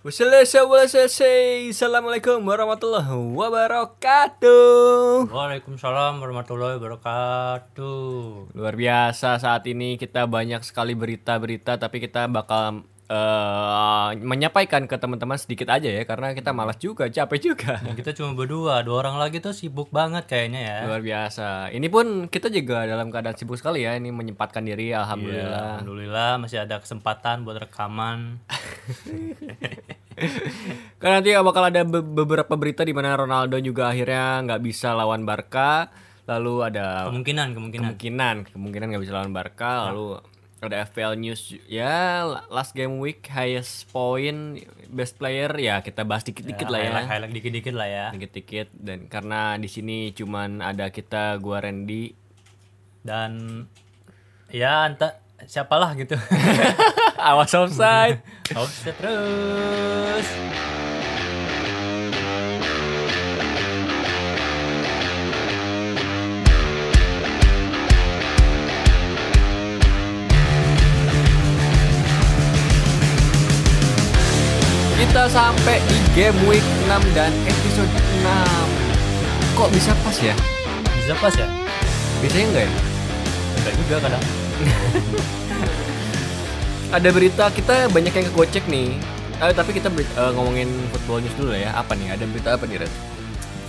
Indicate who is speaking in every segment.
Speaker 1: Wassalamualaikum Assalamualaikum warahmatullahi wabarakatuh
Speaker 2: Waalaikumsalam warahmatullahi wabarakatuh.
Speaker 1: Luar biasa saat ini kita banyak sekali berita-berita Tapi kita bakal eh, menyampaikan ke teman-teman sedikit aja ya Karena kita malas juga, capek juga
Speaker 2: Dan kita cuma berdua, dua orang lagi tuh sibuk banget kayaknya ya.
Speaker 1: Luar biasa Ini pun kita juga dalam keadaan sibuk sekali ya Ini menyempatkan diri
Speaker 2: Iya,
Speaker 1: Alhamdulillah
Speaker 2: Alhamdulillah masih ada kesempatan buat rekaman.
Speaker 1: Karena nanti bakal ada be- beberapa berita di mana Ronaldo juga akhirnya nggak bisa lawan Barca Lalu ada
Speaker 2: Kemungkinan, kemungkinan.
Speaker 1: kemungkinan kemungkinan nggak bisa lawan Barca lalu ada FPL news ya last game week highest point best player ya kita bahas dikit-dikit lah ya
Speaker 2: highlight, highlight dikit-dikit lah ya.
Speaker 1: dikit-dikit dan karena di sini cuman ada kita gua Randy
Speaker 2: Dan ya entah siapalah gitu.
Speaker 1: awas offside
Speaker 2: Offset terus.
Speaker 1: Sampai di game week 6 dan episode 6 kok bisa pas ya
Speaker 2: Bisa pas ya?
Speaker 1: biasanya enggak ya
Speaker 2: Enggak juga kadang.
Speaker 1: ada berita kita banyak yang kegocek nih Eh, tapi kita eh, ngomongin football news dulu ya apa nih ada berita apa nih Red?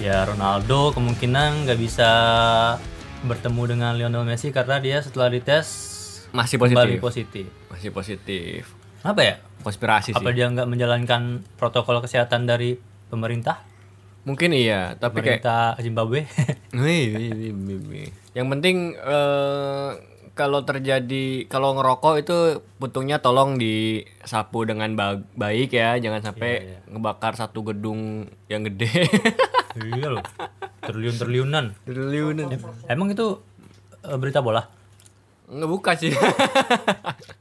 Speaker 2: Ya Ronaldo kemungkinan nggak bisa bertemu dengan Lionel Messi karena dia setelah dites
Speaker 1: masih
Speaker 2: kembali
Speaker 1: positif
Speaker 2: positif.
Speaker 1: masih positif
Speaker 2: Apa ya?
Speaker 1: konspirasi
Speaker 2: Apa
Speaker 1: sih
Speaker 2: dia nggak menjalankan protokol kesehatan dari pemerintah?
Speaker 1: mungkin iya tapi kayak
Speaker 2: Pemerintah Zimbabwe.
Speaker 1: Wih, wih. yang penting eh, kalau terjadi kalau ngerokok itu puntungnya tolong disapu dengan ba- baik ya jangan sampai ngebakar satu gedung yang gede
Speaker 2: iya loh. Triliun-triliunan.
Speaker 1: triliunan
Speaker 2: Emang itu eh, berita bola?
Speaker 1: nggak buka sih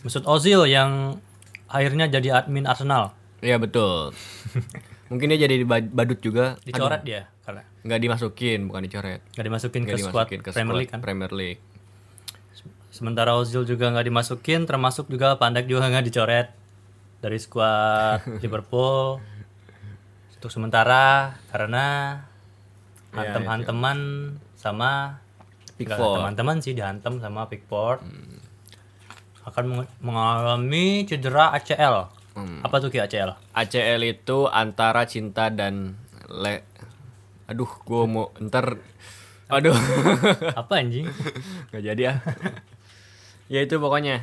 Speaker 2: Mesut Ozil yang akhirnya jadi admin Arsenal.
Speaker 1: Iya betul. Mungkin dia jadi bad- badut juga.
Speaker 2: Dicoret dia karena
Speaker 1: nggak dimasukin bukan dicoret.
Speaker 2: Nggak dimasukin
Speaker 1: nggak
Speaker 2: ke squad
Speaker 1: dimasukin ke
Speaker 2: Premier
Speaker 1: squad
Speaker 2: League kan.
Speaker 1: Premier League.
Speaker 2: Sementara Ozil juga nggak dimasukin, termasuk juga Pandek juga nggak dicoret dari skuad Liverpool. Untuk sementara karena
Speaker 1: Ya,
Speaker 2: hantem-hanteman sama nggak
Speaker 1: Pickford.
Speaker 2: teman-teman sih dihantem sama Pickford akan meng- mengalami cedera ACL.
Speaker 1: Hmm.
Speaker 2: Apa tuh ki ACL?
Speaker 1: ACL itu antara cinta dan le aduh gua mau ntar aduh
Speaker 2: Apa anjing?
Speaker 1: nggak jadi ah ya itu pokoknya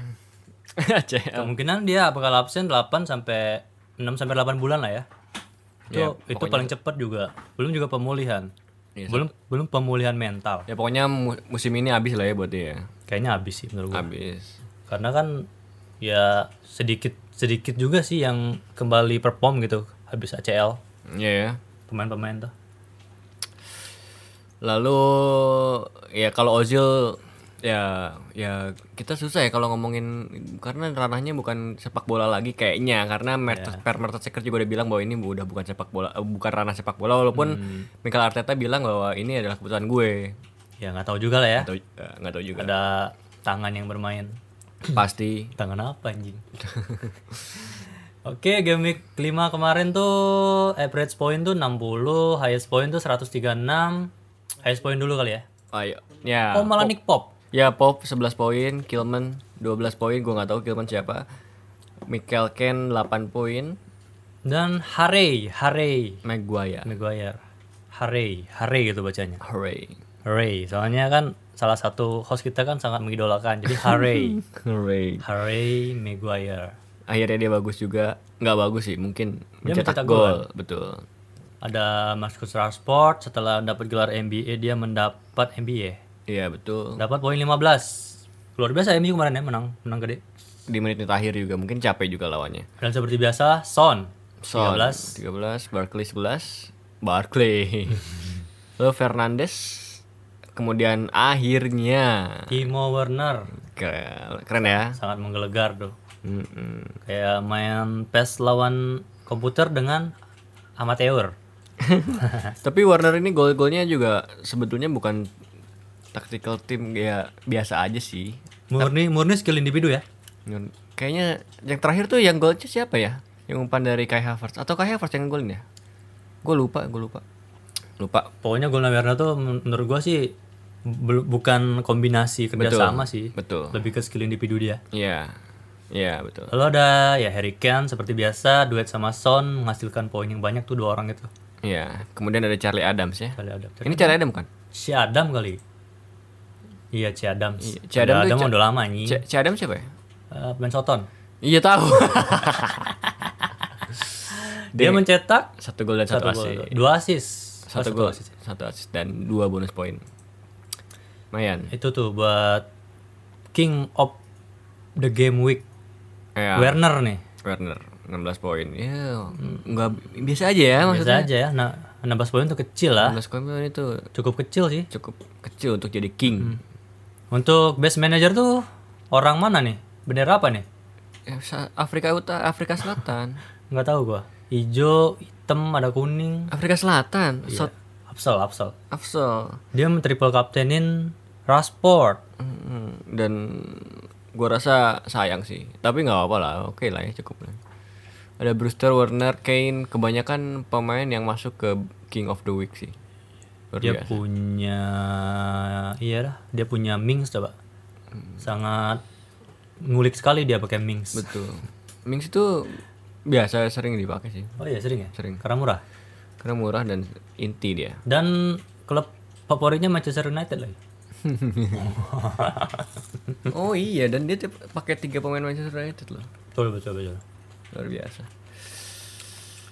Speaker 1: ACL
Speaker 2: Kemungkinan dia bakal absen 8 sampai 6 sampai 8 bulan lah ya. Itu
Speaker 1: Ya,
Speaker 2: itu paling cepat juga. Belum juga pemulihan.
Speaker 1: Iya,
Speaker 2: belum belum pemulihan mental.
Speaker 1: ya pokoknya mu- musim ini habis lah ya buat dia
Speaker 2: Kayaknya habis sih menurut gua.
Speaker 1: habis
Speaker 2: Karena kan ya sedikit sedikit juga sih yang kembali perform gitu habis ACL
Speaker 1: ya ya
Speaker 2: pemain-pemain tuh.
Speaker 1: lalu ya kalau Ozil ya ya kita susah ya kalau ngomongin karena ranahnya bukan sepak bola lagi kayaknya. Karena Mertes Per Mertesacker juga udah bilang bahwa ini udah bukan sepak bola eh, bukan ranah sepak bola walaupun Mikel Arteta bilang bahwa ini adalah keputusan gue.
Speaker 2: Ya nggak tahu juga lah ya.
Speaker 1: nggak tahu eh, nggak tahu juga.
Speaker 2: Ada tangan yang bermain.
Speaker 1: Pasti
Speaker 2: Tangan apa anjing? Oke, game week 5 kemarin tuh average point tuh 60, highest point tuh 136. Highest point dulu kali ya.
Speaker 1: ayo ya
Speaker 2: Oh, malah Nick Pop.
Speaker 1: ya Pop 11 poin Kilman 12 poin gue nggak tahu Kilman siapa Mikel Ken 8 poin
Speaker 2: Dan Harry, Harry
Speaker 1: Maguire
Speaker 2: Maguire. Harry, Harry gitu bacanya.
Speaker 1: Hooray
Speaker 2: soalnya kan salah satu host kita kan sangat mengidolakan. Jadi Harry,
Speaker 1: hooray
Speaker 2: Harry Maguire.
Speaker 1: akhirnya dia bagus juga nggak bagus sih mungkin
Speaker 2: Dia
Speaker 1: mencetak
Speaker 2: mencetak
Speaker 1: gol betul
Speaker 2: Ada Marcus Rashford setelah dapat gelar NBA dia mendapat NBA.
Speaker 1: iya betul
Speaker 2: Dapat poin 15. Luar biasa MU kemarin ya menang, menang gede.
Speaker 1: di menit akhir juga mungkin capek juga lawannya
Speaker 2: Dan seperti biasa Son,
Speaker 1: Son
Speaker 2: 13.
Speaker 1: 13 Barkley 11 Barkley lalu Fernandes kemudian akhirnya
Speaker 2: Timo Werner
Speaker 1: keren, keren ya
Speaker 2: sangat menggelegar tuh.
Speaker 1: Mm-mm.
Speaker 2: Kayak main PES lawan komputer dengan amateur.
Speaker 1: Tapi Warner ini gol-golnya juga sebetulnya bukan tactical team ya biasa aja sih.
Speaker 2: Murni murni skill individu ya.
Speaker 1: Kayaknya yang terakhir tuh yang golnya siapa ya? Yang umpan dari Kai Havertz atau Kai Havertz yang golin ya? Gue lupa, gue lupa. Lupa.
Speaker 2: Pokoknya golnya Werner tuh men- menurut gua sih bukan kombinasi kerjasama sih.
Speaker 1: Betul.
Speaker 2: Lebih ke skill individu dia.
Speaker 1: Iya. Iya, betul.
Speaker 2: Lalu ada ya Harry Kane seperti biasa duet sama Son menghasilkan poin yang banyak tuh dua orang itu.
Speaker 1: Iya. Kemudian ada Charlie Adams ya.
Speaker 2: Kali ada.
Speaker 1: Ini Charlie Adams kan?
Speaker 2: Si Adam kali. Iya, si Adam.
Speaker 1: Iya,
Speaker 2: Si
Speaker 1: Si Adam
Speaker 2: Adam udah lama nih.
Speaker 1: C Adams siapa ya?
Speaker 2: Eh, pemain Soton.
Speaker 1: Iya tahu.
Speaker 2: Dia mencetak
Speaker 1: satu gol dan satu,
Speaker 2: satu gol, dua assist. Oh,
Speaker 1: Satu gol, satu assist dan dua bonus poin. Lumayan.
Speaker 2: Itu tuh buat King of the Game Week
Speaker 1: Ya,
Speaker 2: Werner nih.
Speaker 1: Werner 16 poin. Ya, nggak biasa aja ya
Speaker 2: Biasa
Speaker 1: maksudnya.
Speaker 2: aja ya. Nah, 16 poin tuh kecil lah.
Speaker 1: 16 poin itu
Speaker 2: Cukup kecil sih.
Speaker 1: cukup kecil untuk jadi king.
Speaker 2: Untuk best manager tuh orang mana nih? Bendera apa nih?
Speaker 1: Ya, Afrika Utara, Afrika Selatan.
Speaker 2: Nggak tahu gua. Ijo, hitam, ada kuning.
Speaker 1: Afrika Selatan. South
Speaker 2: Afsal, Afsal.
Speaker 1: Afsel.
Speaker 2: Dia triple kaptenin Rashford.
Speaker 1: Mm, Dan gua rasa sayang sih. Tapi nggak apa-apa lah. Oke lah ya cukup lah. Ada Brewster, Werner, Kane, kebanyakan pemain yang masuk ke King of the Week sih. Luar
Speaker 2: Dia
Speaker 1: biasa.
Speaker 2: punya iya dah, dia punya Mings coba. Sangat ngulik sekali dia pakai Mings.
Speaker 1: Betul. Mings itu biasa sering dipakai sih.
Speaker 2: Oh iya sering ya?
Speaker 1: Sering.
Speaker 2: Karena murah.
Speaker 1: Karena murah dan inti dia.
Speaker 2: Dan klub favoritnya Manchester United lagi.
Speaker 1: Oh iya dan dia tuh pakai tiga pemain Manchester United loh.
Speaker 2: Betul betul betul.
Speaker 1: Luar biasa.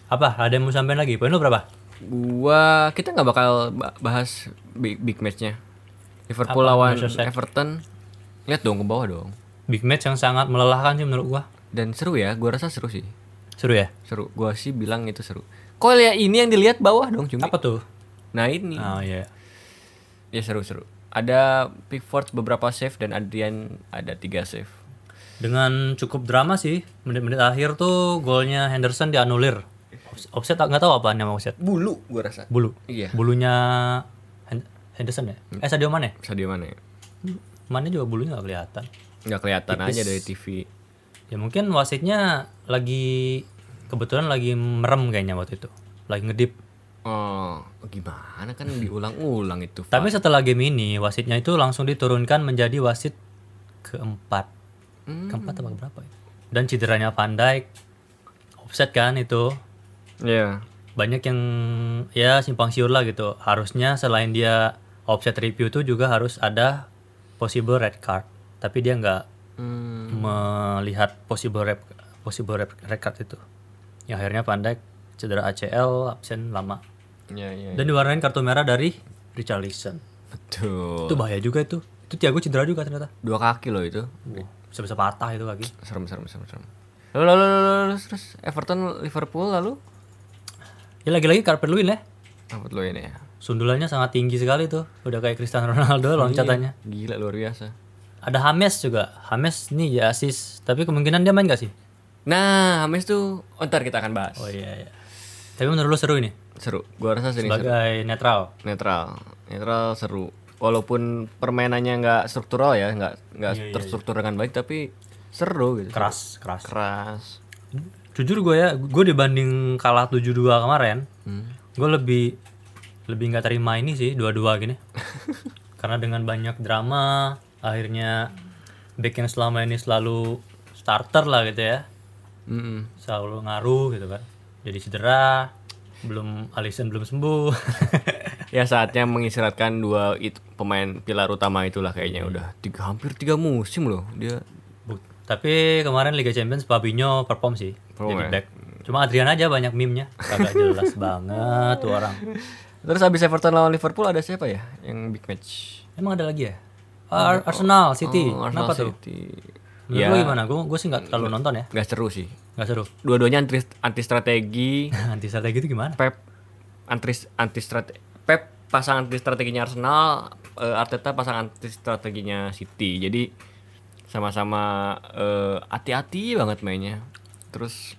Speaker 2: Apa? Ada yang mau sampein lagi? Poin lu berapa?
Speaker 1: Gua kita nggak bakal ba- bahas big, big matchnya. Liverpool
Speaker 2: Apa?
Speaker 1: lawan
Speaker 2: Merseyside?
Speaker 1: Everton. Lihat dong ke bawah dong.
Speaker 2: Big match yang sangat melelahkan sih menurut gua.
Speaker 1: Dan seru ya, gua rasa seru sih.
Speaker 2: Seru ya?
Speaker 1: Seru. Gua sih bilang itu seru. Kok lihat ini yang dilihat bawah dong cumi.
Speaker 2: Apa tuh?
Speaker 1: Nah ini.
Speaker 2: Oh iya.
Speaker 1: Ya seru-seru. Ada Pickford beberapa save dan Adrian ada tiga save.
Speaker 2: Dengan cukup drama sih. Menit-menit akhir tuh golnya Henderson dianulir. Offs- Offset nggak tahu apa nama offset.
Speaker 1: Bulu gua rasa.
Speaker 2: Bulu.
Speaker 1: Iya.
Speaker 2: Bulunya Hen- Henderson ya? Eh Sadio Mane?
Speaker 1: Sadio mana ya?
Speaker 2: Mane juga bulunya nggak kelihatan.
Speaker 1: Nggak kelihatan aja dari TV.
Speaker 2: Ya mungkin wasitnya lagi kebetulan lagi merem kayaknya waktu itu. Lagi ngedip.
Speaker 1: Oh, gimana kan diulang-ulang itu.
Speaker 2: Tapi setelah game ini wasitnya itu langsung diturunkan menjadi wasit keempat. Keempat apa berapa ya? Dan cederanya Van Dijk offset kan itu.
Speaker 1: Iya.
Speaker 2: Banyak yang ya simpang siur lah gitu. Harusnya selain dia offset review itu juga harus ada possible red card. Tapi dia nggak
Speaker 1: Hmm,
Speaker 2: melihat possible red, possible red, red card itu. Yang akhirnya Van Dijk cedera ACL, absen lama.
Speaker 1: Iya iya.
Speaker 2: Dan diwarnain kartu merah dari Richarlison.
Speaker 1: Betul.
Speaker 2: Itu bahaya juga itu. Itu Thiago cedera juga ternyata.
Speaker 1: Dua kaki loh itu.
Speaker 2: Bisa-bisa patah itu kaki.
Speaker 1: Serem serem serem serem. Lalu lalu lalu, lalu terus Everton Liverpool lalu
Speaker 2: Ya lagi-lagi Carpet Lewin ya.
Speaker 1: lo ini ya?
Speaker 2: Sundulannya sangat tinggi sekali tuh. Udah kayak Cristiano Ronaldo loncatannya.
Speaker 1: Gila luar biasa.
Speaker 2: Ada Hames juga. Hames nih ya asis. Tapi kemungkinan dia main gak sih?
Speaker 1: Nah, Hamis tuh oh, ntar kita akan bahas.
Speaker 2: Oh iya iya. Tapi menurut lu seru ini?
Speaker 1: Seru. Gua rasa sini seru.
Speaker 2: Sebagai netral.
Speaker 1: Netral. Netral seru. Walaupun permainannya nggak struktural ya, nggak nggak
Speaker 2: Iya,
Speaker 1: terstruktur dengan baik tapi seru gitu.
Speaker 2: Keras, keras.
Speaker 1: Keras.
Speaker 2: Jujur gue ya, gue dibanding kalah 7-2 kemarin,
Speaker 1: Hmm.
Speaker 2: gue lebih lebih nggak terima ini sih dua-dua gini. Karena dengan banyak drama, akhirnya back yang selama ini selalu starter lah gitu ya,
Speaker 1: Mm-mm.
Speaker 2: selalu ngaruh gitu kan. Jadi cedera, belum Alisson belum sembuh.
Speaker 1: Ya saatnya mengistirahatkan dua itu pemain pilar utama itulah kayaknya
Speaker 2: Iya.
Speaker 1: udah tiga hampir tiga musim loh dia.
Speaker 2: Tapi kemarin Liga Champions Fabinho perform sih,
Speaker 1: Perform
Speaker 2: jadi
Speaker 1: ya?
Speaker 2: back. Cuma Adrian aja banyak meme-nya, kagak jelas banget tuh orang.
Speaker 1: Terus abis Everton lawan Liverpool ada siapa ya yang big match?
Speaker 2: Emang ada lagi ya? Ar- Arsenal, City.
Speaker 1: Oh, Arsenal
Speaker 2: Kenapa tuh? Menurut
Speaker 1: Ya.
Speaker 2: lu gimana? Gue gue sih nggak terlalu nonton ya,
Speaker 1: Gak seru sih.
Speaker 2: nggak seru.
Speaker 1: Dua-duanya anti, anti strategi.
Speaker 2: Anti strategi itu gimana?
Speaker 1: Pep anti anti strategi. Pep pasang anti strateginya Arsenal, eh, Arteta pasang anti strateginya City. Jadi sama-sama eh, hati-hati banget mainnya. Terus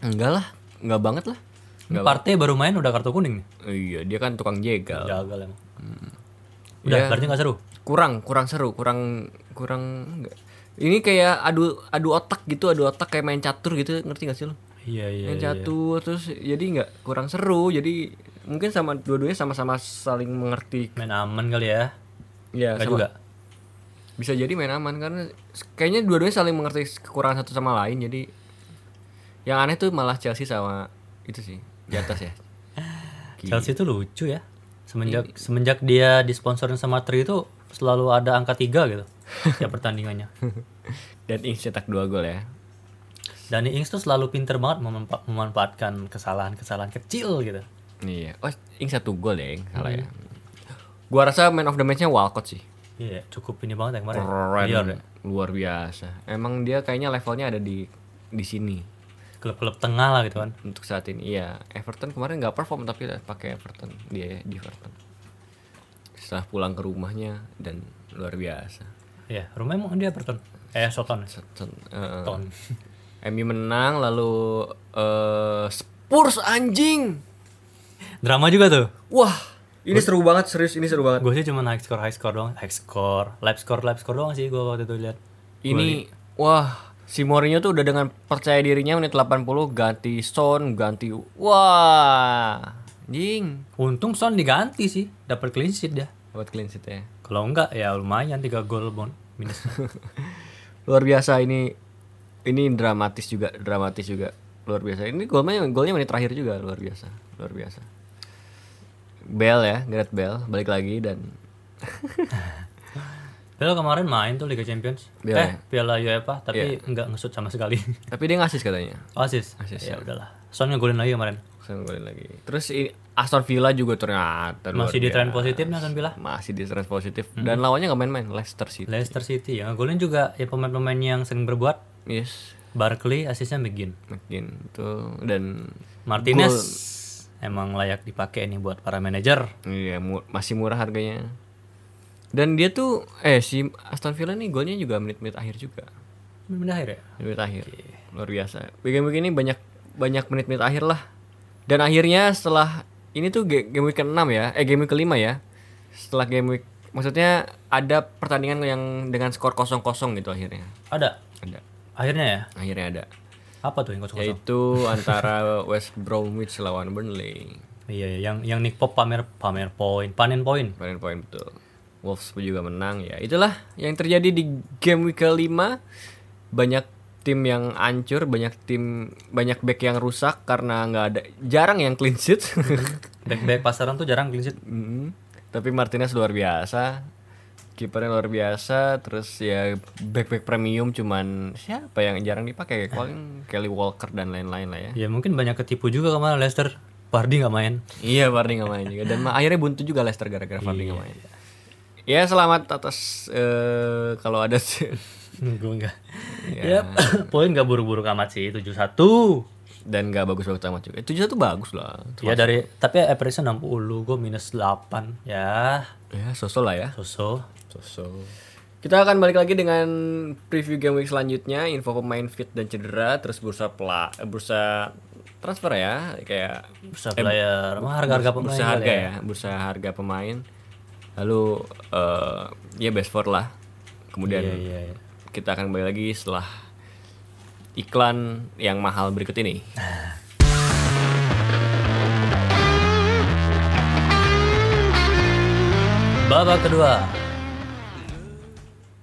Speaker 1: enggak lah, enggak banget lah. Enggak.
Speaker 2: Partey baru main udah kartu kuning nih.
Speaker 1: Iya, dia kan tukang jegal.
Speaker 2: Jagal emang. Udah,
Speaker 1: Ya.
Speaker 2: berarti nggak seru.
Speaker 1: Kurang, kurang seru, kurang kurang enggak. Ini kayak adu adu otak gitu, adu otak kayak main catur gitu, ngerti gak sih lo?
Speaker 2: Iya iya.
Speaker 1: Main
Speaker 2: iya.
Speaker 1: catur terus jadi nggak kurang seru, jadi mungkin sama dua-duanya sama-sama saling mengerti.
Speaker 2: Main aman kali ya.
Speaker 1: Ya, sama-
Speaker 2: juga.
Speaker 1: bisa jadi main aman karena kayaknya dua-duanya saling mengerti kekurangan satu sama lain, jadi yang aneh tuh malah Chelsea sama itu sih di atas ya.
Speaker 2: Chelsea itu lucu ya. Semenjak semenjak dia disponsorin sama Tri itu selalu ada angka tiga gitu tiap pertandingannya.
Speaker 1: Dan Ings cetak dua gol ya.
Speaker 2: Danny Ings tuh selalu pinter banget memempa- memanfaatkan kesalahan-kesalahan kecil gitu.
Speaker 1: Iya. Oh, Ings satu gol ya, Ings salah ya. Gua rasa man of the match-nya Walcott sih.
Speaker 2: Iya, cukup ini banget ya kemarin.
Speaker 1: Keren,
Speaker 2: Liar ya.
Speaker 1: luar biasa. Emang dia kayaknya levelnya ada di di sini
Speaker 2: Klub-klub tengah lah gitu kan.
Speaker 1: untuk saat ini. Iya, Everton kemarin nggak perform tapi pakai Everton dia di Everton. Setelah pulang ke rumahnya dan luar biasa.
Speaker 2: Iya, rumah emang dia Everton. Eh, Soton.
Speaker 1: Set- eh,
Speaker 2: Ton.
Speaker 1: MU menang lalu eh Spurs anjing.
Speaker 2: Drama juga tuh.
Speaker 1: Wah, ini seru banget serius ini seru banget.
Speaker 2: Gue sih cuma high score high score doang, high score, live score live score doang sih gue waktu itu lihat.
Speaker 1: Ini wah si Mourinho tuh udah dengan percaya dirinya menit 80 ganti Son, ganti wah. Jing.
Speaker 2: Untung Son diganti sih, dapat clean sheet dia.
Speaker 1: Buat clean sheet ya.
Speaker 2: Kalau enggak ya lumayan 3 gol bon minus.
Speaker 1: Luar biasa ini ini dramatis juga, dramatis juga. Luar biasa. Ini golnya golnya menit terakhir juga luar biasa. Luar biasa. Bell ya, Gareth Bell balik lagi dan
Speaker 2: Bel kemarin main tuh Liga Champions.
Speaker 1: Bel
Speaker 2: eh,
Speaker 1: ya?
Speaker 2: Piala UEFA tapi enggak ngesut sama sekali.
Speaker 1: tapi dia ngasis katanya.
Speaker 2: Asis.
Speaker 1: Asis,
Speaker 2: ya udahlah. Son ngegolin lagi kemarin.
Speaker 1: Saya golin lagi. Terus Aston Villa juga ternyata luar
Speaker 2: Masih di tren positif nih Aston Villa.
Speaker 1: Masih di tren positif dan lawannya nggak main-main Leicester City.
Speaker 2: Leicester City yang ngegolin juga ya pemain-pemain yang sering berbuat.
Speaker 1: Yes,
Speaker 2: Barkley asisnya McGinn.
Speaker 1: mungkin tuh dan
Speaker 2: Martinez emang layak dipakai nih buat para manajer.
Speaker 1: iya mu- masih murah harganya. Dan dia tuh eh si Aston Villa nih golnya juga menit-menit akhir juga.
Speaker 2: Menit akhir ya?
Speaker 1: Menit akhir. Luar biasa. Begini-begini banyak banyak menit-menit akhir lah. Dan akhirnya setelah ini tuh ga- game week ke-6 ya, eh game week kelima ya. Setelah game week maksudnya ada pertandingan yang dengan skor 0-0 gitu akhirnya.
Speaker 2: Ada.
Speaker 1: Ada.
Speaker 2: Akhirnya ya?
Speaker 1: Akhirnya ada.
Speaker 2: Apa tuh yang kosong
Speaker 1: Yaitu antara West Bromwich lawan Burnley.
Speaker 2: Iya, iya, yang yang Nick Pop pamer pamer poin, panen poin.
Speaker 1: Panen poin betul. Wolves juga menang ya. Itulah yang terjadi di game week kelima. Banyak tim yang hancur, banyak tim banyak back yang rusak karena nggak ada jarang yang clean sheet.
Speaker 2: Back-back pasaran tuh jarang clean sheet.
Speaker 1: Mm. Tapi Martinez luar biasa. Kipernya luar biasa, terus ya back-back premium cuman siapa yang jarang dipakai paling Kelly Walker dan lain-lain lah ya.
Speaker 2: Ya mungkin banyak ketipu juga kemarin Leicester. Vardy nggak main.
Speaker 1: Iya Vardy nggak main juga dan akhirnya buntu juga Leicester gara-gara Vardy nggak main. Ya selamat atas eh, kalau ada.
Speaker 2: Gue enggak. Ya, poin nggak buru-buru amat sih 71.
Speaker 1: dan nggak bagus-bagus amat juga. Tujuh satu bagus lah.
Speaker 2: Ya dari tapi average 60, gue minus 8. Ya,
Speaker 1: Ya sosok lah ya.
Speaker 2: so-so.
Speaker 1: Sosok. Kita akan balik lagi dengan preview game week selanjutnya, info pemain fit dan cedera, terus bursa pela, eh, bursa transfer ya, kayak
Speaker 2: Bursa player, harga-harga pemain.
Speaker 1: bursa harga ya, bursa harga pemain. Lalu eh ya best four lah. Kemudian
Speaker 2: Iya, iya, iya.
Speaker 1: Kita akan balik lagi setelah iklan yang mahal berikut ini.
Speaker 2: Babak kedua.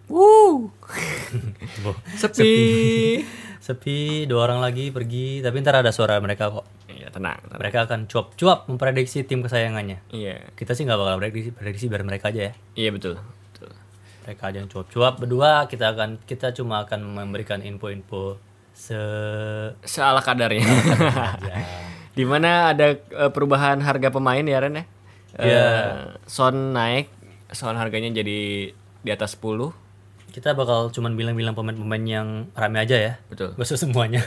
Speaker 1: Woo.
Speaker 2: Boh,
Speaker 1: Sepi.
Speaker 2: Sepi, dua orang lagi pergi, tapi ntar ada suara mereka kok.
Speaker 1: Iya, tenang. tenang.
Speaker 2: Mereka akan cuap-cuap memprediksi tim kesayangannya.
Speaker 1: Iya.
Speaker 2: Kita sih nggak bakal prediksi, prediksi biar mereka aja ya.
Speaker 1: Iya betul.
Speaker 2: Mereka aja yang cuap-cuap. Berdua kita akan kita cuma akan memberikan info-info se
Speaker 1: Seala kadarnya.
Speaker 2: ya.
Speaker 1: Di mana ada eh, perubahan harga pemain ya Ren ya? Eh,
Speaker 2: Iya.
Speaker 1: Son naik, Son harganya jadi di atas 10.
Speaker 2: Kita bakal cuman bilang-bilang pemain-pemain yang rame aja ya.
Speaker 1: Betul.
Speaker 2: Gak usah semuanya.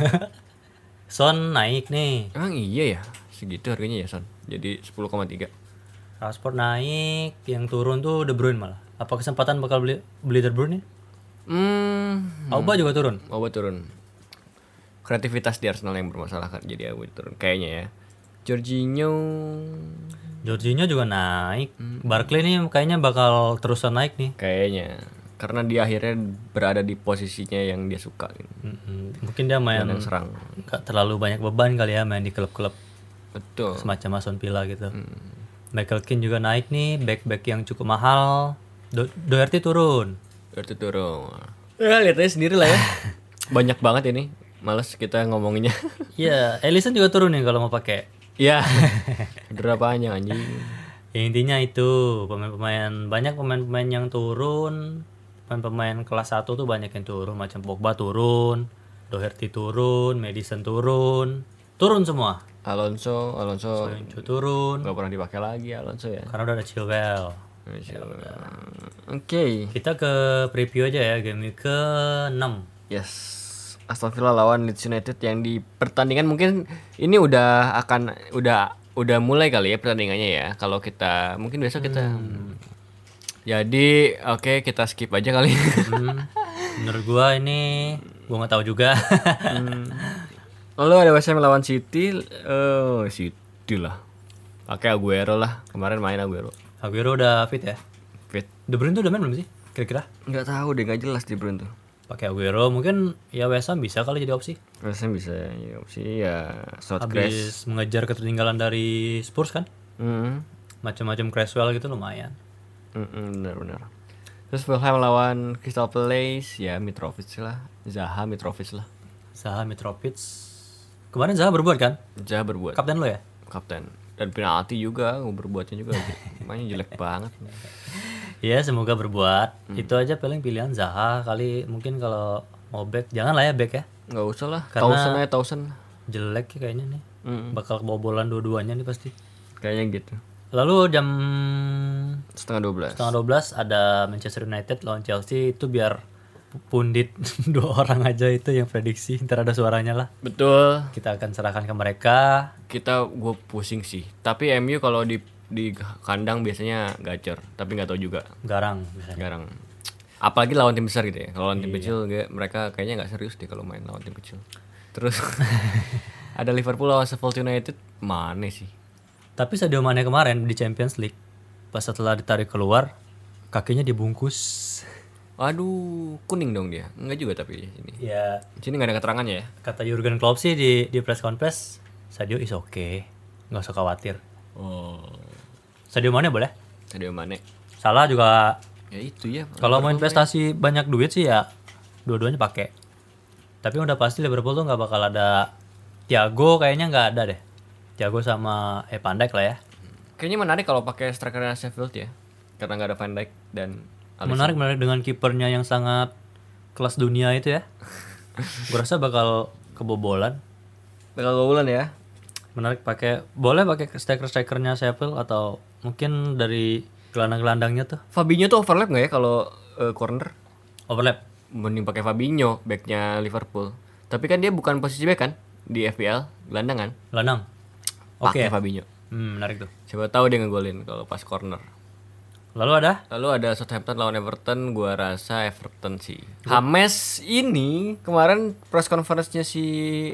Speaker 2: Son naik nih.
Speaker 1: Emang iya ya? Segitu harganya ya Son. Jadi 10,3.
Speaker 2: Rashford naik, yang turun tuh De Bruyne malah. Apa kesempatan bakal beli beli De Bruyne?
Speaker 1: Hmm,
Speaker 2: Auba juga turun.
Speaker 1: Oba turun. Kreativitas di Arsenal yang bermasalah kan jadi Oba turun kayaknya ya. Jorginho
Speaker 2: Jorginho juga naik. Barkley nih kayaknya bakal terusan naik nih.
Speaker 1: kayaknya karena dia akhirnya berada di posisinya yang dia suka.
Speaker 2: Mm-mm. Mungkin dia main
Speaker 1: yang serang
Speaker 2: nggak terlalu banyak beban kali ya main di klub-klub
Speaker 1: betul
Speaker 2: semacam Aston Villa gitu. Michael Keane juga naik nih, back-back yang cukup mahal. Do Doherty turun.
Speaker 1: berarti turun. Ya lihat aja sendiri lah ya. Banyak banget ini. Males kita ngomonginnya.
Speaker 2: Iya, Ellison juga turun nih kalau mau pakai.
Speaker 1: ya berapanya anjing?
Speaker 2: Ya intinya itu pemain-pemain banyak pemain-pemain yang turun, pemain-pemain kelas 1 tuh banyak yang turun macam Pogba turun, Doherty turun, Madison turun, turun semua.
Speaker 1: Alonso Alonso
Speaker 2: Sancho turun.
Speaker 1: nggak pernah dipakai lagi Alonso ya.
Speaker 2: Karena udah ada Chilwell.
Speaker 1: Oke.
Speaker 2: Kita ke preview aja ya game week ke-6.
Speaker 1: yes. Aston Villa lawan Leeds United yang di pertandingan mungkin ini udah akan udah udah mulai kali ya pertandingannya ya. Kalau kita mungkin besok kita jadi oke kita skip aja kali.
Speaker 2: Hmm, menurut gua ini gua nggak tahu juga.
Speaker 1: lalu ada West Ham lawan City. Oh City lah. Pakai Aguero lah. Kemarin main Aguero
Speaker 2: Aguero udah fit ya?
Speaker 1: fit
Speaker 2: De Bruyne tuh udah main belum sih? Kira-kira?
Speaker 1: nggak tahu deh nggak jelas di Bruno tuh
Speaker 2: Pakai Aguero mungkin ya West Ham bisa kali jadi opsi.
Speaker 1: West Ham bisa ya opsi ya short crash
Speaker 2: Habis mengejar ketertinggalan dari Spurs kan?
Speaker 1: Mm-mm.
Speaker 2: Macam-macam Cresswell gitu lumayan.
Speaker 1: Mm-mm, benar-benar terus Fulham lawan Crystal Palace ya Mitrovic lah Zaha Mitrovic lah
Speaker 2: Zaha Mitrovic. Kemarin Zaha berbuat kan?
Speaker 1: Zaha berbuat
Speaker 2: Kapten lo ya?
Speaker 1: kapten dan penalti juga berbuatnya juga mainnya jelek banget.
Speaker 2: Iya semoga berbuat. Itu aja paling pilihan Zaha kali. Mungkin kalau mau back jangan lah ya back ya.
Speaker 1: nggak usah lah.
Speaker 2: Karena-
Speaker 1: Tausen aja Tausen.
Speaker 2: Jelek ya kayaknya nih.
Speaker 1: Mm,
Speaker 2: Bakal kebobolan dua-duanya nih pasti.
Speaker 1: kayaknya gitu.
Speaker 2: Lalu jam
Speaker 1: setengah dua belas.
Speaker 2: setengah 12 ada Manchester United lawan Chelsea. Itu biar pundit dua orang aja itu yang prediksi ntar ada suaranya lah.
Speaker 1: Betul.
Speaker 2: Kita akan serahkan ke mereka.
Speaker 1: Kita gue pusing sih. Tapi MU kalau di di kandang biasanya gacor tapi nggak tahu juga.
Speaker 2: Garang misalnya.
Speaker 1: garang. Apalagi lawan tim besar gitu ya. Kalau lawan tim kecil mereka kayaknya nggak serius deh kalau main lawan tim kecil. Terus ada Liverpool lawan Sheffield United mana sih?
Speaker 2: Tapi Sadio Mane kemarin di Champions League pas setelah ditarik keluar kakinya dibungkus
Speaker 1: aduh kuning dong dia. Nggak juga tapi ini.
Speaker 2: Ya.
Speaker 1: Sini nggak ada keterangannya ya?
Speaker 2: Kata Jurgen Klopp sih di di press conference Sadio is okay. Nggak usah khawatir.
Speaker 1: Oh.
Speaker 2: Sadio Mane boleh?
Speaker 1: Sadio Mane.
Speaker 2: Salah juga.
Speaker 1: Ya itu ya.
Speaker 2: Kalau mau investasi banyak duit sih ya dua-duanya pakai. Tapi udah pasti Liverpool tuh nggak bakal ada Thiago kayaknya nggak ada deh. Thiago sama eh Van Dijk lah ya.
Speaker 1: Kayaknya menarik kalau pakai strikernya Sheffield ya karena nggak ada Van Dijk dan Alisson.
Speaker 2: menarik menarik. Dengan kipernya yang sangat kelas dunia itu ya. Gue rasa bakal kebobolan.
Speaker 1: Bakal bulan ya.
Speaker 2: Menarik pakai boleh pakai striker strikernya Sheffield atau mungkin dari gelandang-gelandangnya tuh.
Speaker 1: Fabinho tuh overlap nggak ya kalau eh, corner?
Speaker 2: Overlap.
Speaker 1: Mending pakai Fabinho backnya Liverpool. Tapi kan dia bukan posisi back kan? Di FPL gelandangan
Speaker 2: gelandang oke
Speaker 1: pakai Fabinho.
Speaker 2: Hmm, menarik tuh.
Speaker 1: Siapa tahu dia ngegolin kalau pas corner
Speaker 2: lalu ada?
Speaker 1: Lalu ada Southampton lawan Everton gua rasa Everton sih. Hames ini kemarin press conference-nya si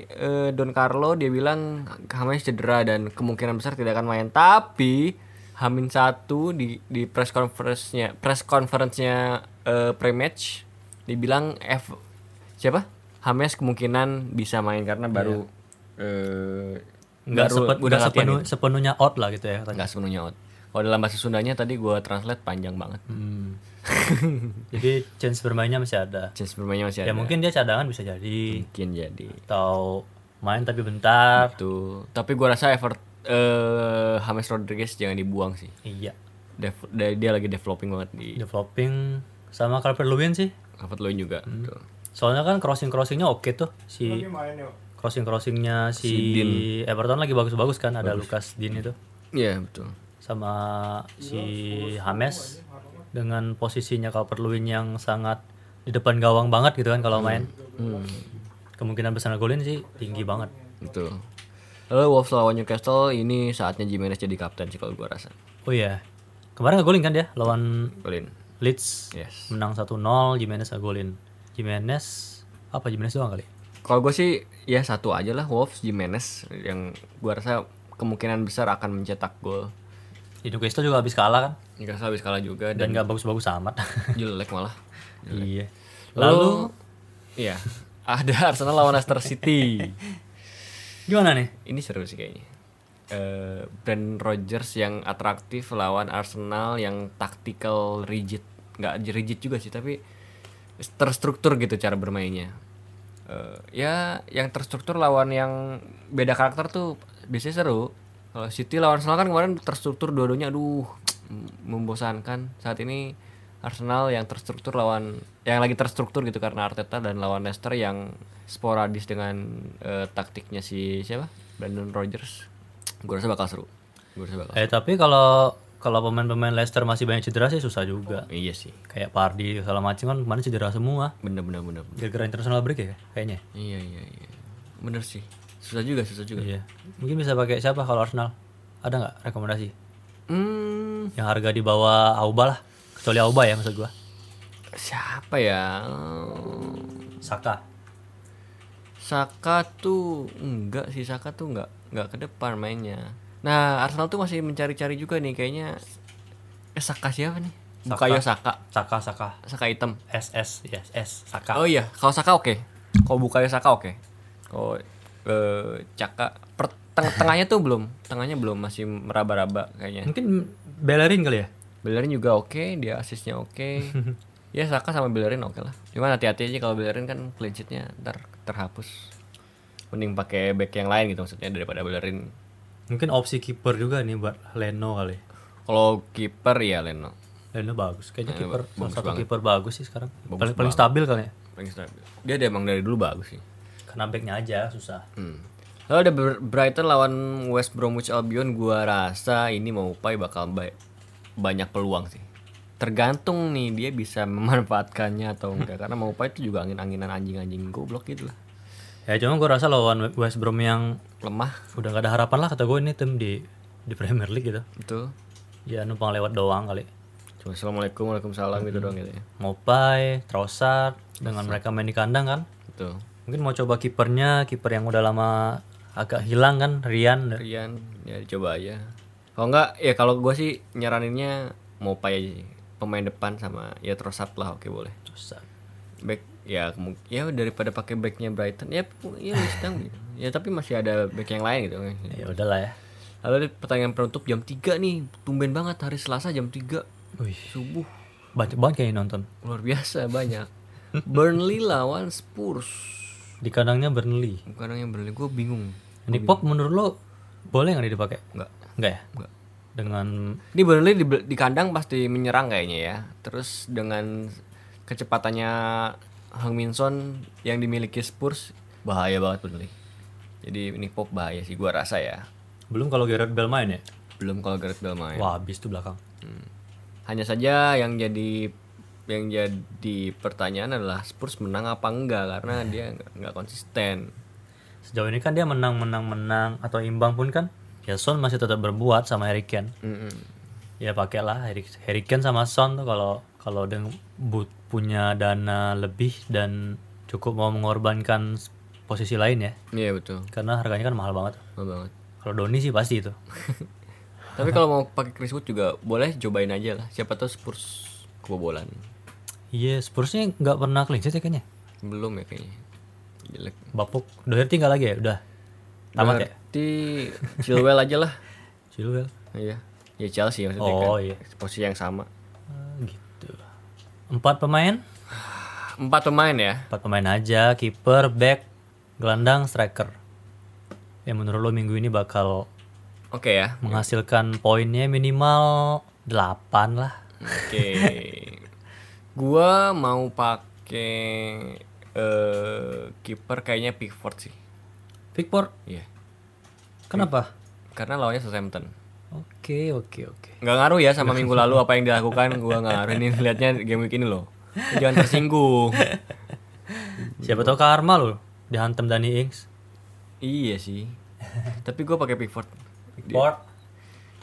Speaker 1: eh, Don Carlo dia bilang Hames cedera dan kemungkinan besar tidak akan main. Tapi Hamin satu di di press conference-nya press conference-nya eh, pre-match dibilang F siapa? Hames kemungkinan bisa main karena baru
Speaker 2: nggak
Speaker 1: baru
Speaker 2: sepen-
Speaker 1: udah
Speaker 2: nggak sepenuh, sepenuhnya out lah gitu ya
Speaker 1: nggak sepenuhnya out kalau dalam bahasa Sundanya tadi gua translate panjang banget.
Speaker 2: Hmm. jadi chance bermainnya masih ada.
Speaker 1: Chance bermainnya masih
Speaker 2: ya
Speaker 1: ada.
Speaker 2: mungkin dia cadangan bisa jadi.
Speaker 1: Mungkin jadi.
Speaker 2: Atau main tapi bentar.
Speaker 1: Tuh tapi gua rasa Evert eh James Rodriguez jangan dibuang sih.
Speaker 2: Iya.
Speaker 1: Dev- dia dia lagi developing banget di
Speaker 2: developing sama Calvert Lewin sih.
Speaker 1: Calvert Lewin juga tuh.
Speaker 2: soalnya kan crossing crossingnya oke tuh. Si crossing crossingnya si, Everton lagi bagus-bagus kan ada Lucas Dean itu.
Speaker 1: Iya betul
Speaker 2: sama si James dengan posisinya Calvert Lewin yang sangat di depan gawang banget gitu kan kalau main.
Speaker 1: Hmm,
Speaker 2: kemungkinan besar golin sih tinggi banget.
Speaker 1: Betul. Lalu Wolves lawan Newcastle ini saatnya Jimenez jadi kapten sih kalau gua rasa.
Speaker 2: Oh iya. Kemarin ngegolin kan dia? Lawan
Speaker 1: golin.
Speaker 2: Leeds.
Speaker 1: Yes.
Speaker 2: Menang 1-0 Jimenez ngegolin. Jimenez apa Jimenez doang kali?
Speaker 1: Kalau gue sih ya satu aja lah Wolves Jimenez yang gua rasa kemungkinan besar akan mencetak gol
Speaker 2: di Newcastle juga habis kalah kan
Speaker 1: Newcastle habis kalah juga
Speaker 2: dan
Speaker 1: dan
Speaker 2: nggak bagus-bagus amat
Speaker 1: jelek malah
Speaker 2: Iya.
Speaker 1: Lalu iya, ada Arsenal lawan Leicester City.
Speaker 2: Gimana nih?
Speaker 1: Ini seru sih kayaknya. Eh Brand Rodgers yang atraktif lawan Arsenal yang tactical rigid. Nggak rigid juga sih, tapi terstruktur gitu cara bermainnya. Eh, ya yang terstruktur lawan yang beda karakter tuh biasanya seru. Kalau City lawan Arsenal kan kemarin terstruktur dua-duanya aduh membosankan. Saat ini Arsenal yang terstruktur lawan yang lagi terstruktur gitu karena Arteta dan lawan Leicester yang sporadis dengan eh, taktiknya si siapa? Brandon Rodgers. Gue rasa bakal seru. Gue rasa bakal.
Speaker 2: Eh tapi kalau kalau pemain-pemain Leicester masih banyak cedera sih susah juga.
Speaker 1: Iya sih.
Speaker 2: Kayak Pardi segala macam kan kemarin cedera semua.
Speaker 1: Bener bener bener. bener.
Speaker 2: Gara-gara international break ya kayaknya.
Speaker 1: Iya iya iya. Bener sih. Susah juga, susah juga.
Speaker 2: Iya. Mungkin bisa pakai siapa kalau Arsenal? Ada nggak rekomendasi?
Speaker 1: Hmm,
Speaker 2: Yang harga di bawah Auba lah. Kecuali Auba ya maksud gua.
Speaker 1: siapa ya?
Speaker 2: Saka.
Speaker 1: Saka tuh enggak sih Saka tuh enggak enggak ke depan mainnya. Nah Arsenal tuh masih mencari-cari juga nih kayaknya. Eh Saka siapa nih? Bukayo Saka.
Speaker 2: Saka Saka.
Speaker 1: Saka hitam.
Speaker 2: SS ya S Saka.
Speaker 1: Oh iya, kalau Saka oke. Kalau Bukayo Saka oke. Kalau eh, Caka per, teng- tengahnya tuh belum, tengahnya belum masih meraba-raba kayaknya.
Speaker 2: Mungkin Bellerin kali ya?
Speaker 1: Bellerin juga oke, dia asisnya oke. ya Saka sama Bellerin oke lah. Cuman hati-hati aja kalau Bellerin kan clean sheet-nya ntar terhapus. Mending pakai back yang lain gitu maksudnya daripada Bellerin.
Speaker 2: Mungkin opsi kiper juga nih buat Leno kali.
Speaker 1: Kalau kiper ya Leno.
Speaker 2: Leno bagus. Kayaknya kiper salah satu kiper bagus sih sekarang.
Speaker 1: Bagus
Speaker 2: paling paling stabil kali ya.
Speaker 1: Paling stabil. Dia emang dari dulu bagus sih.
Speaker 2: Karena backnya aja susah.
Speaker 1: Hmm. Lalu ada Br- Brighton lawan West Bromwich Albion, gua rasa ini mau Maupai bakal ba- banyak peluang sih. Tergantung nih dia bisa memanfaatkannya atau enggak karena Maupai itu juga angin-anginan anjing-anjing goblok gitu lah.
Speaker 2: Ya cuma gue rasa lawan West Brom yang
Speaker 1: Lemah
Speaker 2: udah gak ada harapan lah kata gue ini tim di di Premier League gitu.
Speaker 1: itu.
Speaker 2: Ya numpang lewat doang kali.
Speaker 1: Cuma assalamualaikum, waalaikumsalam gitu doang gitu ya.
Speaker 2: Mopai, Trossard dengan mereka main di kandang kan.
Speaker 1: Betul.
Speaker 2: Mungkin mau coba kipernya, kiper yang udah lama agak hilang kan, Rian.
Speaker 1: Rian ya dicoba aja. Kalau enggak ya kalau gua sih nyaraninnya aja sih. Pemain depan sama ya Trossard lah oke boleh.
Speaker 2: Trossard.
Speaker 1: back ya ya daripada pakai backnya Brighton ya ya sedang ya tapi masih ada back yang lain gitu
Speaker 2: Ya udahlah ya.
Speaker 1: lalu ada pertandingan penutup jam 3 nih tumben banget hari Selasa jam 3
Speaker 2: Wih,
Speaker 1: subuh
Speaker 2: banyak banget kayaknya nonton.
Speaker 1: luar biasa banyak Burnley lawan Spurs
Speaker 2: Di kandangnya Burnley.
Speaker 1: bukan yang Burnley gue bingung
Speaker 2: Ini pop menurut lo boleh nggak dipakai?
Speaker 1: enggak
Speaker 2: Enggak ya?
Speaker 1: enggak
Speaker 2: Dengan
Speaker 1: ini Burnley di, di kandang pasti menyerang kayaknya ya terus dengan kecepatannya Hang Min Son yang dimiliki Spurs bahaya banget Burnley jadi ini pop bahaya sih gua rasa ya
Speaker 2: belum kalau Gareth Bale main ya?
Speaker 1: belum kalau Gareth Bale main
Speaker 2: Wah, habis tuh belakang.
Speaker 1: Hanya saja yang jadi yang jadi pertanyaan adalah Spurs menang apa enggak karena dia nggak konsisten.
Speaker 2: Sejauh ini kan dia menang menang menang atau imbang pun kan ya Son masih tetap berbuat sama Harry Kane.
Speaker 1: Mm-mm.
Speaker 2: Ya pakailah Harry, Harry Kane sama Son tuh kalau kalau dengan but punya dana lebih dan cukup mau mengorbankan posisi lain ya.
Speaker 1: Iya betul,
Speaker 2: Karena harganya kan mahal banget.
Speaker 1: mahal banget.
Speaker 2: Kalau Doni sih pasti itu.
Speaker 1: Tapi kalau mau pakai Chris Wood juga boleh cobain aja lah. Siapa tahu Spurs kebobolan.
Speaker 2: Iya, Spursnya nggak pernah clean sheet ya kayaknya.
Speaker 1: Belum ya kayaknya. Jelek.
Speaker 2: Bapuk, Doherty nggak lagi ya? Udah. Tamat ya?
Speaker 1: Berarti Chilwell aja lah.
Speaker 2: Chilwell.
Speaker 1: Iya. Ya Chelsea maksudnya
Speaker 2: Oh
Speaker 1: kan.
Speaker 2: iya.
Speaker 1: Posisi yang sama.
Speaker 2: Ah, gitu. Empat pemain?
Speaker 1: Empat pemain ya.
Speaker 2: Empat pemain aja, kiper, back, gelandang, striker. Ya menurut lo minggu ini bakal
Speaker 1: Oke ya.
Speaker 2: menghasilkan poinnya minimal 8 lah.
Speaker 1: Oke. Gua mau pakai eh kiper kayaknya Pickford sih.
Speaker 2: Pickford,
Speaker 1: Iya.
Speaker 2: kenapa?
Speaker 1: Karena lawannya Southampton.
Speaker 2: Oke, oke, oke.
Speaker 1: Nggak ngaruh ya sama minggu lalu apa yang dilakukan gua nggak ngaruh ini lihatnya game week ini loh. Jangan tersinggung.
Speaker 2: Siapa tahu karma lo dihantam Danny Ings.
Speaker 1: iya sih. Tapi gua pakai Pickford.
Speaker 2: Pickford.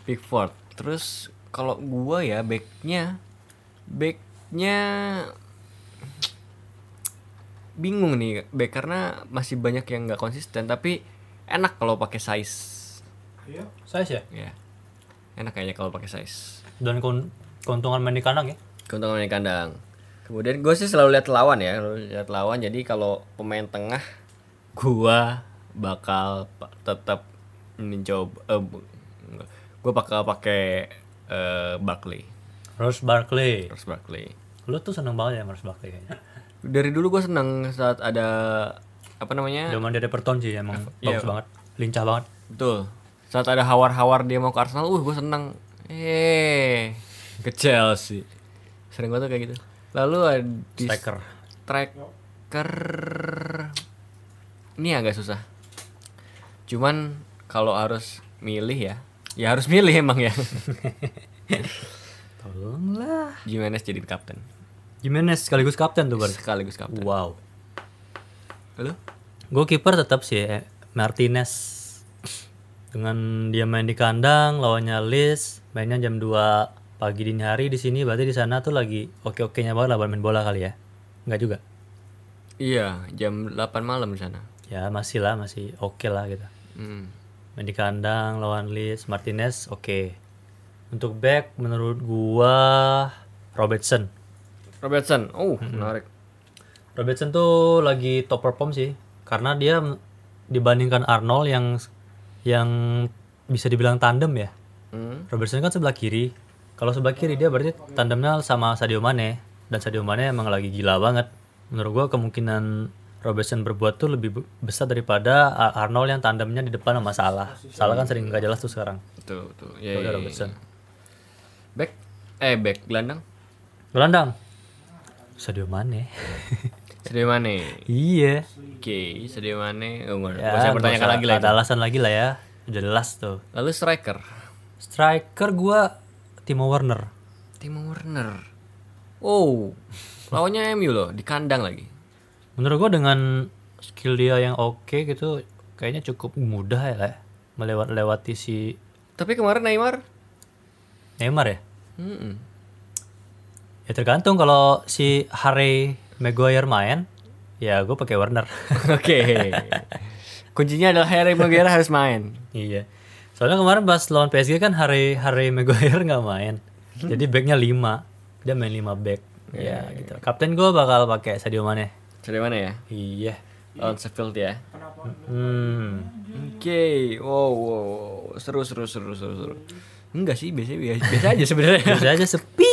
Speaker 1: Pickford. Terus kalau gua ya backnya backnya bingung nih back karena masih banyak yang nggak konsisten tapi enak kalau pakai size
Speaker 2: Size ya?
Speaker 1: ya enak kayaknya kalau pakai size
Speaker 2: Dan keun- keuntungan main di kandang ya?
Speaker 1: keuntungan di kandang Kemudian gue sih selalu lihat lawan ya, selalu lihat lawan. Jadi kalau pemain tengah, gua bakal tetap mencoba. Eh, gue bakal pakai eh, Barkley,
Speaker 2: Ross Barkley.
Speaker 1: Ross Barkley.
Speaker 2: Lu tuh seneng banget ya Ross Barkley kayaknya.
Speaker 1: Dari dulu gue seneng saat ada apa namanya?
Speaker 2: Zaman dia Everton sih emang bagus banget. Lincah banget.
Speaker 1: Betul. Saat ada hawar-hawar dia mau ke Arsenal, uh gue seneng. Eh, ke Chelsea. Sering banget kayak gitu. Lalu ada di
Speaker 2: Striker.
Speaker 1: striker ini agak susah. Cuman kalau harus milih ya, ya harus milih emang ya.
Speaker 2: Tolonglah.
Speaker 1: Jimenez jadi kapten.
Speaker 2: Jimenez sekaligus kapten tuh berarti.
Speaker 1: Sekaligus kapten.
Speaker 2: Wow.
Speaker 1: Lalu?
Speaker 2: Gue kiper tetap sih eh, Martinez. Dengan dia main di kandang, lawannya Leeds, mainnya jam 2 pagi dini hari di sini, berarti di sana tuh lagi oke-okenya banget lah main bola kali ya. Enggak juga.
Speaker 1: Iya, jam 8 malam di sana.
Speaker 2: Ya masih lah, masih oke lah gitu.
Speaker 1: Hmm.
Speaker 2: Main di kandang lawan Leeds, Martinez oke. Untuk back menurut gua Robertson.
Speaker 1: Robertson. Oh, menarik.
Speaker 2: Robertson tuh lagi top perform sih karena dia dibandingkan Arnold yang yang bisa dibilang tandem ya.
Speaker 1: Hmm.
Speaker 2: Robertson kan sebelah kiri. Kalau sebelah kiri dia berarti tandemnya sama Sadio Mane dan Sadio Mane emang lagi gila banget. Menurut gua kemungkinan Robertson berbuat tuh lebih be- besar daripada Arnold yang tandemnya di depan sama Salah. Salah kan sering nggak jelas tuh sekarang.
Speaker 1: Betul, betul. Ya,
Speaker 2: Udah
Speaker 1: ya, ya.
Speaker 2: Robertson.
Speaker 1: Back eh back gelandang.
Speaker 2: Gelandang. Sadio Mane.
Speaker 1: Sadio Mane.
Speaker 2: iya.
Speaker 1: Oke, Sadio Mane. Oh,
Speaker 2: Ya, nggak
Speaker 1: pertanyakan lagi lah.
Speaker 2: Ada alasan lagi lah ya. Udah jelas tuh.
Speaker 1: Lalu striker.
Speaker 2: Striker gua Timo Werner.
Speaker 1: Timo Werner. Oh, lawannya MU loh, di kandang lagi.
Speaker 2: Menurut gua dengan skill dia yang oke gitu kayaknya cukup mudah ya lah ya, melewat lewati si
Speaker 1: Tapi kemarin Neymar.
Speaker 2: Neymar ya.
Speaker 1: Hmm.
Speaker 2: Ya tergantung kalau si Harry Maguire main, ya gue pakai Werner.
Speaker 1: Oke. Kuncinya adalah Harry Maguire harus main.
Speaker 2: iya. Soalnya kemarin pas lawan PSG kan Harry Harry Maguire nggak main. Jadi backnya 5 Dia main 5 back. Ya gitu. Kapten gue bakal pakai Sadio Mane.
Speaker 1: Sadio Mane ya?
Speaker 2: Iya.
Speaker 1: Lawan Sheffield ya.
Speaker 2: Hmm.
Speaker 1: Oke. Wow, wow, wow. Seru, seru, seru, seru, seru. Enggak sih, biasa biasa, biasa aja sebenarnya.
Speaker 2: Bisa aja sepi.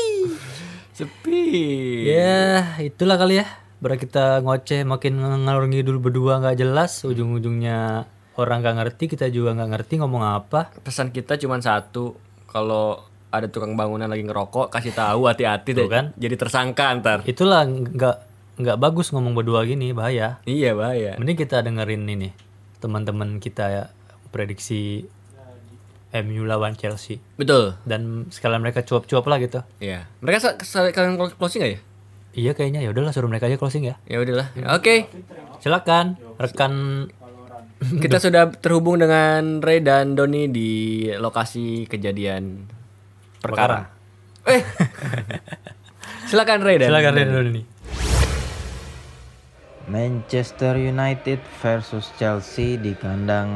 Speaker 1: Sepi.
Speaker 2: Ya, itulah kali ya. Berarti kita ngoceh makin ngalor ngidul berdua nggak jelas, ujung-ujungnya orang nggak ngerti, kita juga nggak ngerti ngomong apa.
Speaker 1: Pesan kita cuma satu. Kalau ada tukang bangunan lagi ngerokok, kasih tahu hati-hati deh.
Speaker 2: Tuh kan.
Speaker 1: Jadi tersangka ntar.
Speaker 2: Itulah nggak nggak bagus ngomong berdua gini, bahaya.
Speaker 1: Iya bahaya.
Speaker 2: Mending kita dengerin ini teman-teman kita ya prediksi MU lawan Chelsea
Speaker 1: Betul.
Speaker 2: dan sekalian mereka cuap-cuap lah gitu.
Speaker 1: Iya. Mereka sa- sa- kalian closing gak ya?
Speaker 2: Iya kayaknya ya udahlah suruh mereka aja closing ya.
Speaker 1: Ya udahlah. Oke.
Speaker 2: Silakan rekan
Speaker 1: Kita sudah terhubung dengan Ray dan Doni di lokasi kejadian perkara. Eh. Silakan Ray dan.
Speaker 2: silakan Ren dulu nih.
Speaker 3: Manchester United versus Chelsea di kandang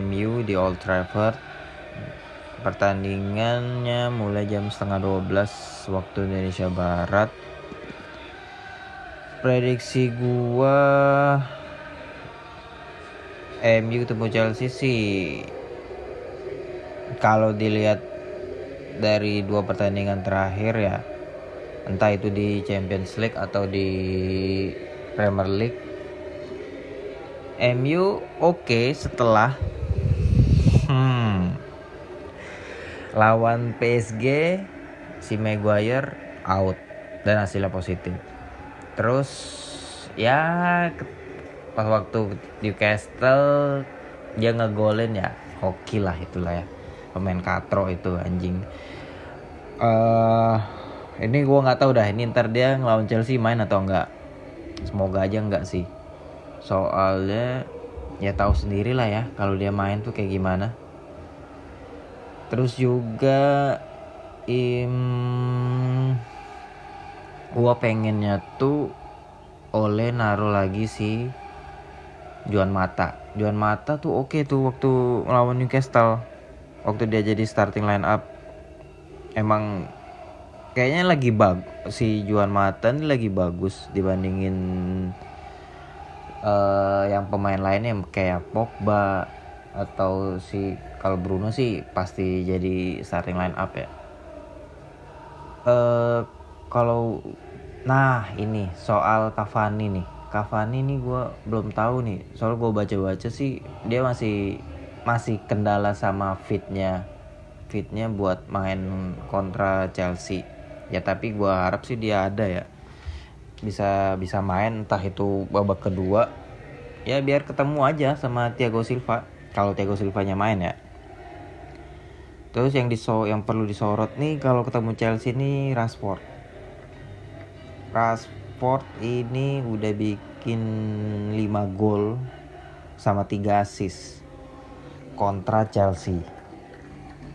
Speaker 3: MU di Old Trafford. Pertandingannya mulai jam setengah 12 waktu Indonesia Barat. Prediksi gua MU ketemu Chelsea sih kalau dilihat dari dua pertandingan terakhir ya entah itu di Champions League atau di Premier League MU oke setelah hmm, lawan PSG si Maguire out dan hasilnya positif. Terus ya pas waktu Newcastle dia ngegolin ya hoki lah itulah ya. Pemain katro itu anjing. Eh ini gua nggak tahu dah ini ntar dia ngelawan Chelsea main atau enggak semoga aja enggak sih. Soalnya ya tahu sendiri lah ya kalau dia main tuh kayak gimana terus juga im gua pengennya tuh oleh naruh lagi si Juan Mata. Juan Mata tuh oke tuh waktu ngelawan Newcastle. Waktu dia jadi starting line up emang kayaknya lagi bag si Juan Mata ini lagi bagus dibandingin eh yang pemain lainnya kayak Pogba atau si kalau Bruno sih pasti jadi starting line up ya. eh kalau nah ini soal Cavani nih. Cavani nih gue belum tahu nih. Soal gue baca-baca sih dia masih masih kendala sama fitnya fitnya buat main kontra Chelsea. Ya tapi gue harap sih dia ada ya bisa bisa main entah itu babak kedua ya biar ketemu aja sama Thiago Silva kalau Thiago Silvanya main ya. Terus yang diso yang perlu disorot nih kalau ketemu Chelsea nih Rashford. Rashford ini udah bikin 5 gol sama 3 assist kontra Chelsea.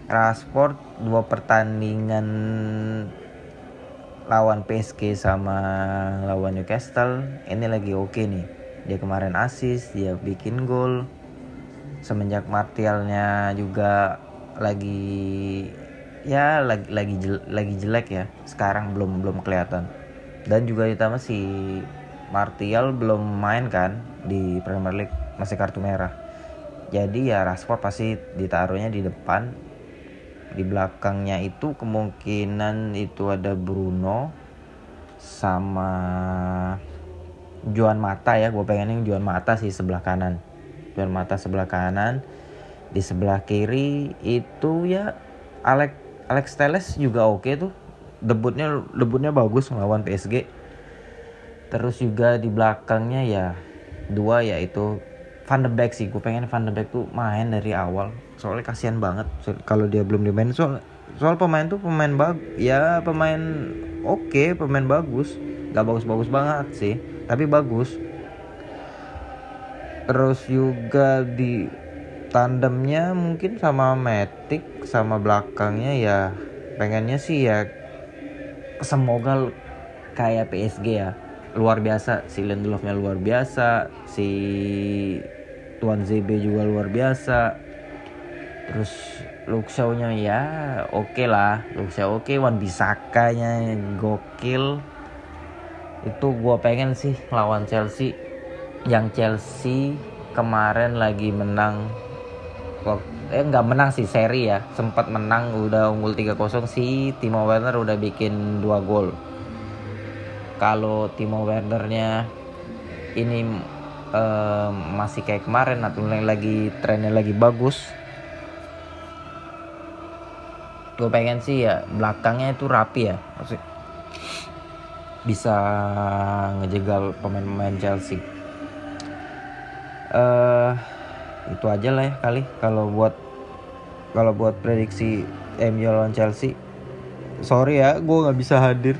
Speaker 3: Rashford dua pertandingan lawan PSG sama lawan Newcastle ini lagi oke nih. Dia kemarin assist dia bikin gol semenjak Martialnya juga lagi ya lagi lagi jel- lagi jelek ya sekarang belum belum kelihatan. Dan juga ditambah si Martial belum main kan di Premier League masih kartu merah. Jadi ya Rashford pasti ditaruhnya di depan. Di belakangnya itu kemungkinan itu ada Bruno sama Juan Mata ya gue pengen Juan Mata sih sebelah kanan Mata sebelah kanan di sebelah kiri itu ya Alex Alex Teles juga oke tuh. Debutnya debutnya bagus melawan PSG terus juga di belakangnya ya dua yaitu Van de Beek sih. Gue pengen Van de Beek tuh main dari awal. Soalnya kasihan banget kalau dia belum dimain soal soal pemain tuh pemain bag ya pemain oke pemain bagus. Gak bagus-bagus banget sih tapi bagus terus juga di tandemnya mungkin sama Matic sama belakangnya ya pengennya sih ya semoga kayak PSG ya. Luar biasa si Lindelofnya luar biasa si Tuan ZB juga luar biasa. Terus Shaw-nya ya oke lah. Luke Shaw oke Wan Bisakanya gokil. Itu gua pengen sih lawan Chelsea yang Chelsea kemarin lagi menang eh nggak menang sih seri ya. Sempat menang udah unggul 3-0 si Timo Werner udah bikin dua gol. Kalau Timo Wernernya ini eh, masih kayak kemarin atau lagi trennya lagi bagus. Gue pengen sih ya belakangnya itu rapi ya. Bisa ngejegal pemain-pemain Chelsea eh itu aja lah ya kali. Kalau buat kalau buat prediksi MU lawan Chelsea sorry ya gue nggak bisa hadir.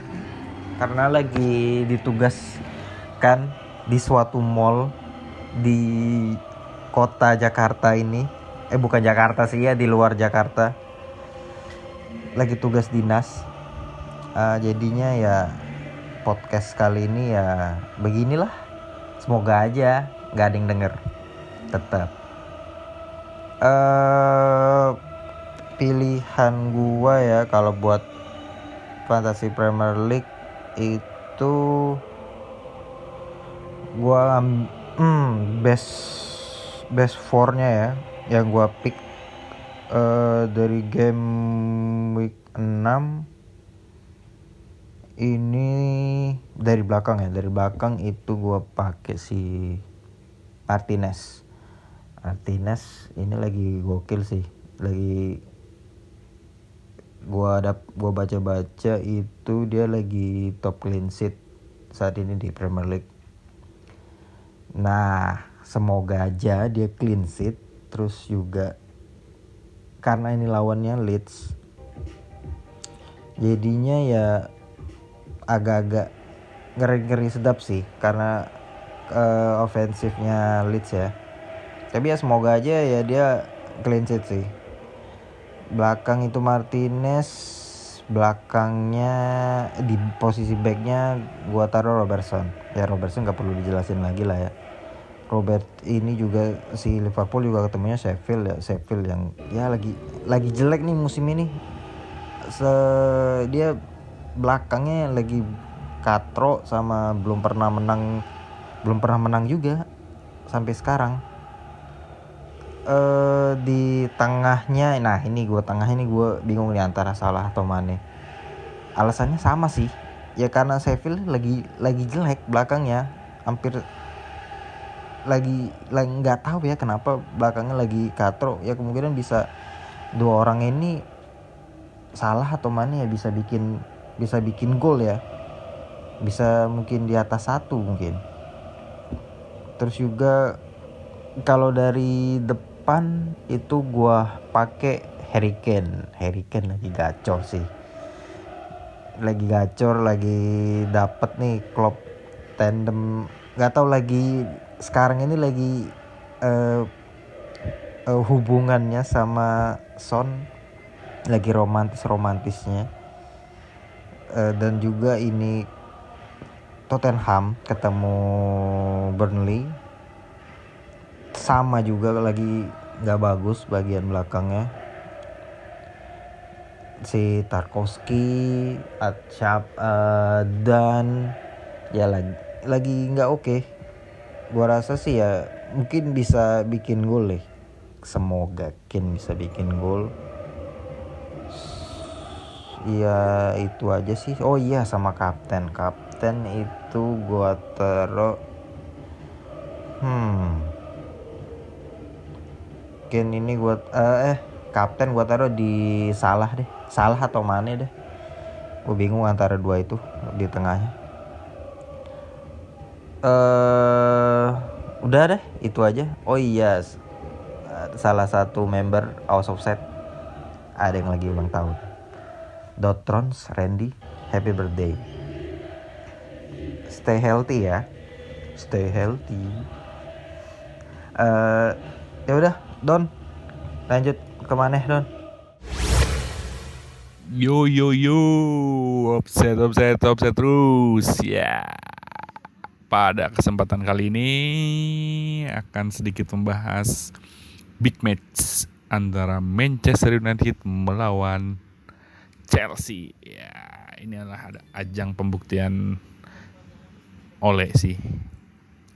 Speaker 3: Karena lagi ditugaskan di suatu mall di kota Jakarta ini. Eh bukan Jakarta sih ya di luar Jakarta. Lagi tugas dinas. Ah, jadinya ya podcast kali ini ya beginilah. Semoga aja nggak ada yang denger. Tetap. Eh pilihan gua ya kalau buat Fantasy Premier League itu gua hmm, best best four-nya ya yang gua pick eh dari game week 6 ini dari belakang ya dari belakang itu gua pakai si Martinez. Martinez ini lagi gokil sih. Lagi gua ada gua baca-baca itu dia lagi top clean sheet saat ini di Premier League. Nah semoga aja dia clean sheet terus juga karena ini lawannya Leeds jadinya ya agak-agak ngeri-ngeri sedap sih karena eh, ofensifnya Leeds ya. Tapi ya semoga aja ya dia clean sheet sih. Belakang itu Martinez belakangnya di posisi backnya gua taruh Robertson. Ya Robertson nggak perlu dijelasin lagi lah ya. Robert ini juga si Liverpool juga ketemunya Sheffield ya Sheffield yang ya lagi lagi jelek nih musim ini. Se, dia belakangnya lagi katro sama belum pernah menang belum pernah menang juga sampai sekarang. Eh di tengahnya nah ini gue tengah ini gue bingung nih antara salah atau Mane. Alasannya sama sih. Ya karena Sheffield lagi lagi jelek belakangnya. Hampir lagi lagi nggak tahu ya kenapa belakangnya lagi katro. Ya kemungkinan bisa dua orang ini salah atau mana ya bisa bikin bisa bikin gol ya. Bisa mungkin di atas satu mungkin terus juga kalau dari depan itu gua pakai Harry Kane lagi gacor sih. Lagi gacor lagi dapet nih klub tandem. Nggak tahu lagi sekarang ini lagi uh, uh, hubungannya sama Son. Lagi romantis romantisnya uh, dan juga ini Tottenham ketemu Burnley sama juga lagi nggak bagus bagian belakangnya si Tarkowski, Atshap uh, dan ya lagi lagi nggak oke. Okay. Gua rasa sih ya mungkin bisa bikin gol deh. Semoga Kin bisa bikin gol. Iya itu aja sih. Oh iya sama kapten. Kapten itu gua taruh hmm. Ken ini gua uh, eh kapten gua taruh di salah deh. Salah atau mana deh. Gue bingung antara dua itu di tengahnya. Eh uh, udah deh itu aja. Oh iya salah satu member House of Set. Ada yang lagi ulang tahun Dotrons Randy happy birthday. Stay healthy ya. Stay healthy. Uh, ya udah Don. Lanjut ke mana Don.
Speaker 4: Yo yo yo, offset offset offset terus. Ya. Pada kesempatan kali ini akan sedikit membahas big match antara Manchester United melawan Chelsea. Ya, ini adalah ada ajang pembuktian oleh sih.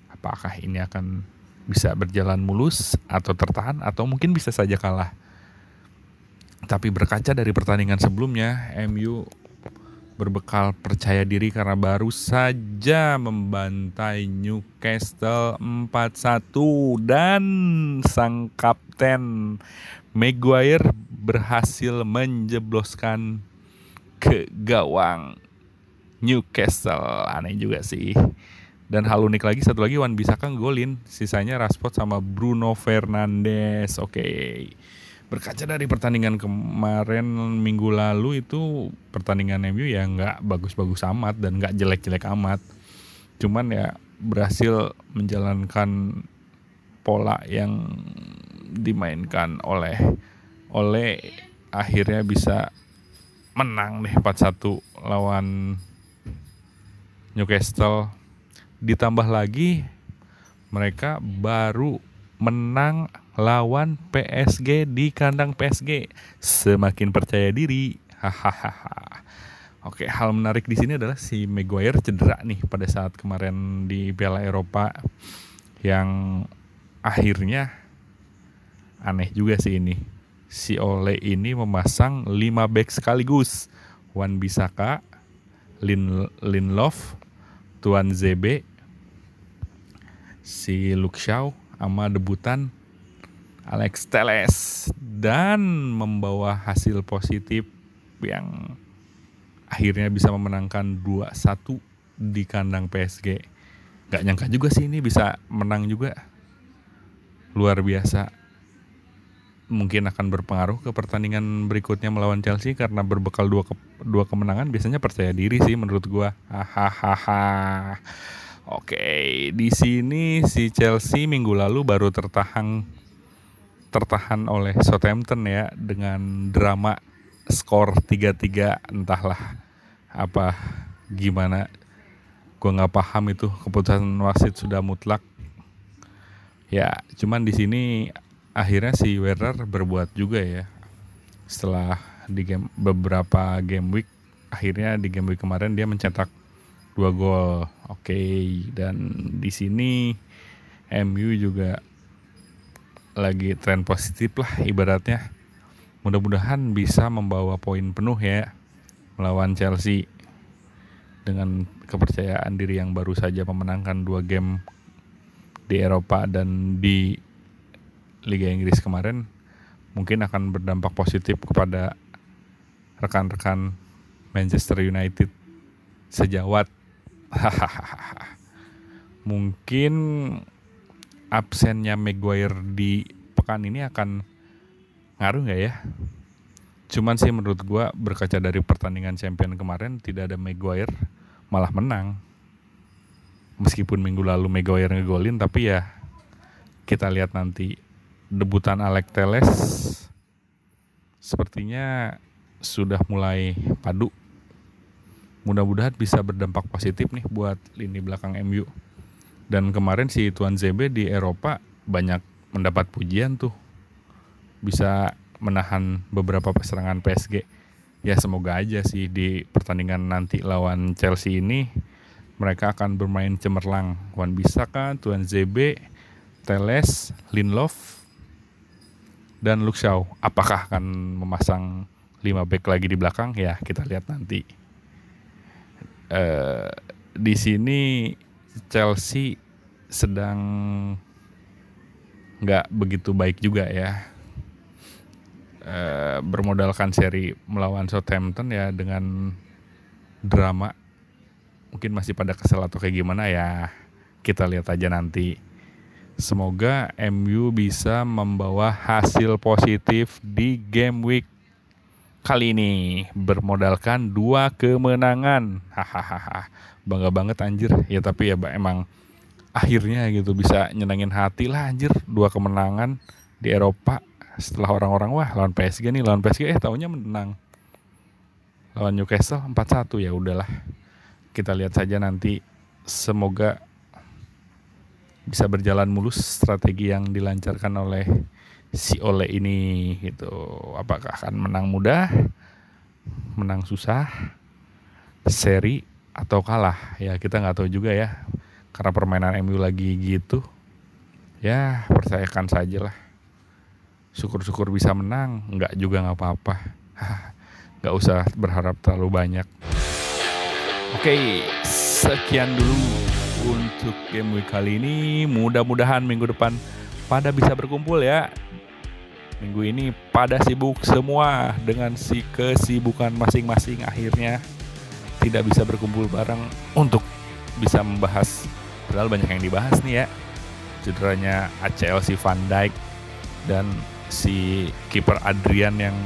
Speaker 4: Apakah ini akan bisa berjalan mulus atau tertahan atau mungkin bisa saja kalah tapi berkaca dari pertandingan sebelumnya, MU berbekal percaya diri karena baru saja membantai Newcastle 4-1 dan sang kapten Maguire berhasil menjebloskan ke gawang Newcastle. Aneh juga sih. Dan hal unik lagi satu lagi Wan Bisaka golin, sisanya Rashford sama Bruno Fernandes. Oke. Okay berkaca dari pertandingan kemarin minggu lalu itu pertandingan MU ya nggak bagus-bagus amat dan nggak jelek-jelek amat cuman ya berhasil menjalankan pola yang dimainkan oleh oleh akhirnya bisa menang deh 4-1 lawan Newcastle ditambah lagi mereka baru menang lawan PSG di kandang PSG. Semakin percaya diri. Hahaha. Oke, hal menarik di sini adalah si Maguire cedera nih pada saat kemarin di Piala Eropa yang akhirnya aneh juga sih ini. Si Ole ini memasang 5 back sekaligus. Wan Bisaka, Lin Linlof, Tuan ZB, si Shaw, sama debutan Alex Teles dan membawa hasil positif yang akhirnya bisa memenangkan 2-1 di kandang PSG. Gak nyangka juga sih ini bisa menang juga. Luar biasa. Mungkin akan berpengaruh ke pertandingan berikutnya melawan Chelsea karena berbekal dua ke, dua kemenangan biasanya percaya diri sih menurut gua. Hahaha. Oke, di sini si Chelsea minggu lalu baru tertahan tertahan oleh Southampton ya dengan drama skor 3-3 entahlah apa gimana gua nggak paham itu keputusan wasit sudah mutlak ya cuman di sini akhirnya si Werner berbuat juga ya setelah di game beberapa game week akhirnya di game week kemarin dia mencetak dua gol. Oke, dan di sini MU juga lagi tren positif lah ibaratnya. Mudah-mudahan bisa membawa poin penuh ya melawan Chelsea dengan kepercayaan diri yang baru saja memenangkan dua game di Eropa dan di Liga Inggris kemarin mungkin akan berdampak positif kepada rekan-rekan Manchester United sejawat. mungkin absennya Maguire di pekan ini akan ngaruh nggak ya? Cuman sih menurut gua berkaca dari pertandingan champion kemarin tidak ada Maguire malah menang. Meskipun minggu lalu Maguire ngegolin tapi ya kita lihat nanti debutan Alex Teles sepertinya sudah mulai padu. Mudah-mudahan bisa berdampak positif nih buat lini belakang MU. Dan kemarin si Tuan ZB di Eropa banyak mendapat pujian tuh. Bisa menahan beberapa serangan PSG. Ya semoga aja sih di pertandingan nanti lawan Chelsea ini mereka akan bermain cemerlang. Wan Bisaka, Tuan ZB, Teles, Linlof, dan Luxau. Apakah akan memasang 5 back lagi di belakang? Ya kita lihat nanti. Uh, di sini Chelsea sedang nggak begitu baik juga ya Eh, bermodalkan seri melawan Southampton ya dengan drama mungkin masih pada kesel atau kayak gimana ya kita lihat aja nanti semoga MU bisa membawa hasil positif di game week kali ini. Bermodalkan dua kemenangan. Hahaha. Bangga banget anjir. Ya tapi ya emang akhirnya gitu bisa nyenengin hati lah anjir. Dua kemenangan di Eropa setelah orang-orang wah lawan PSG nih lawan PSG eh tahunya menang. Lawan Newcastle 4-1 ya udahlah. Kita lihat saja nanti. Semoga bisa berjalan mulus strategi yang dilancarkan oleh si Ole ini gitu. Apakah akan menang mudah menang susah seri atau kalah? Ya kita nggak tahu juga ya. Karena permainan MU lagi gitu ya percayakan saja lah syukur-syukur bisa menang nggak juga nggak apa-apa. Nggak usah berharap terlalu banyak. Oke sekian dulu untuk game week kali ini. Mudah-mudahan minggu depan pada bisa berkumpul ya. Minggu ini pada sibuk semua dengan si kesibukan masing-masing. Akhirnya tidak bisa berkumpul bareng untuk bisa membahas. Padahal banyak yang dibahas nih ya. Cederanya ACL si Van Dijk dan si kiper Adrian yang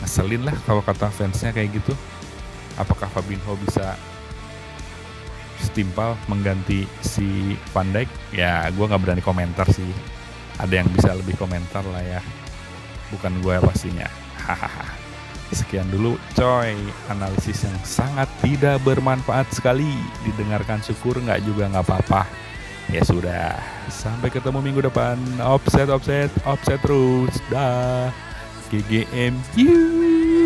Speaker 4: ngeselin lah kalau kata fansnya kayak gitu. Apakah Fabinho bisa setimpal mengganti si Van Dijk. Ya gue nggak berani komentar sih. Ada yang bisa lebih komentar lah ya. Bukan gue pastinya. Hahaha. Sekian dulu coy. Analisis yang sangat tidak bermanfaat sekali. Didengarkan syukur nggak juga nggak apa-apa. Ya sudah. Sampai ketemu minggu depan. Offset offset offset terus. Dah. GGM you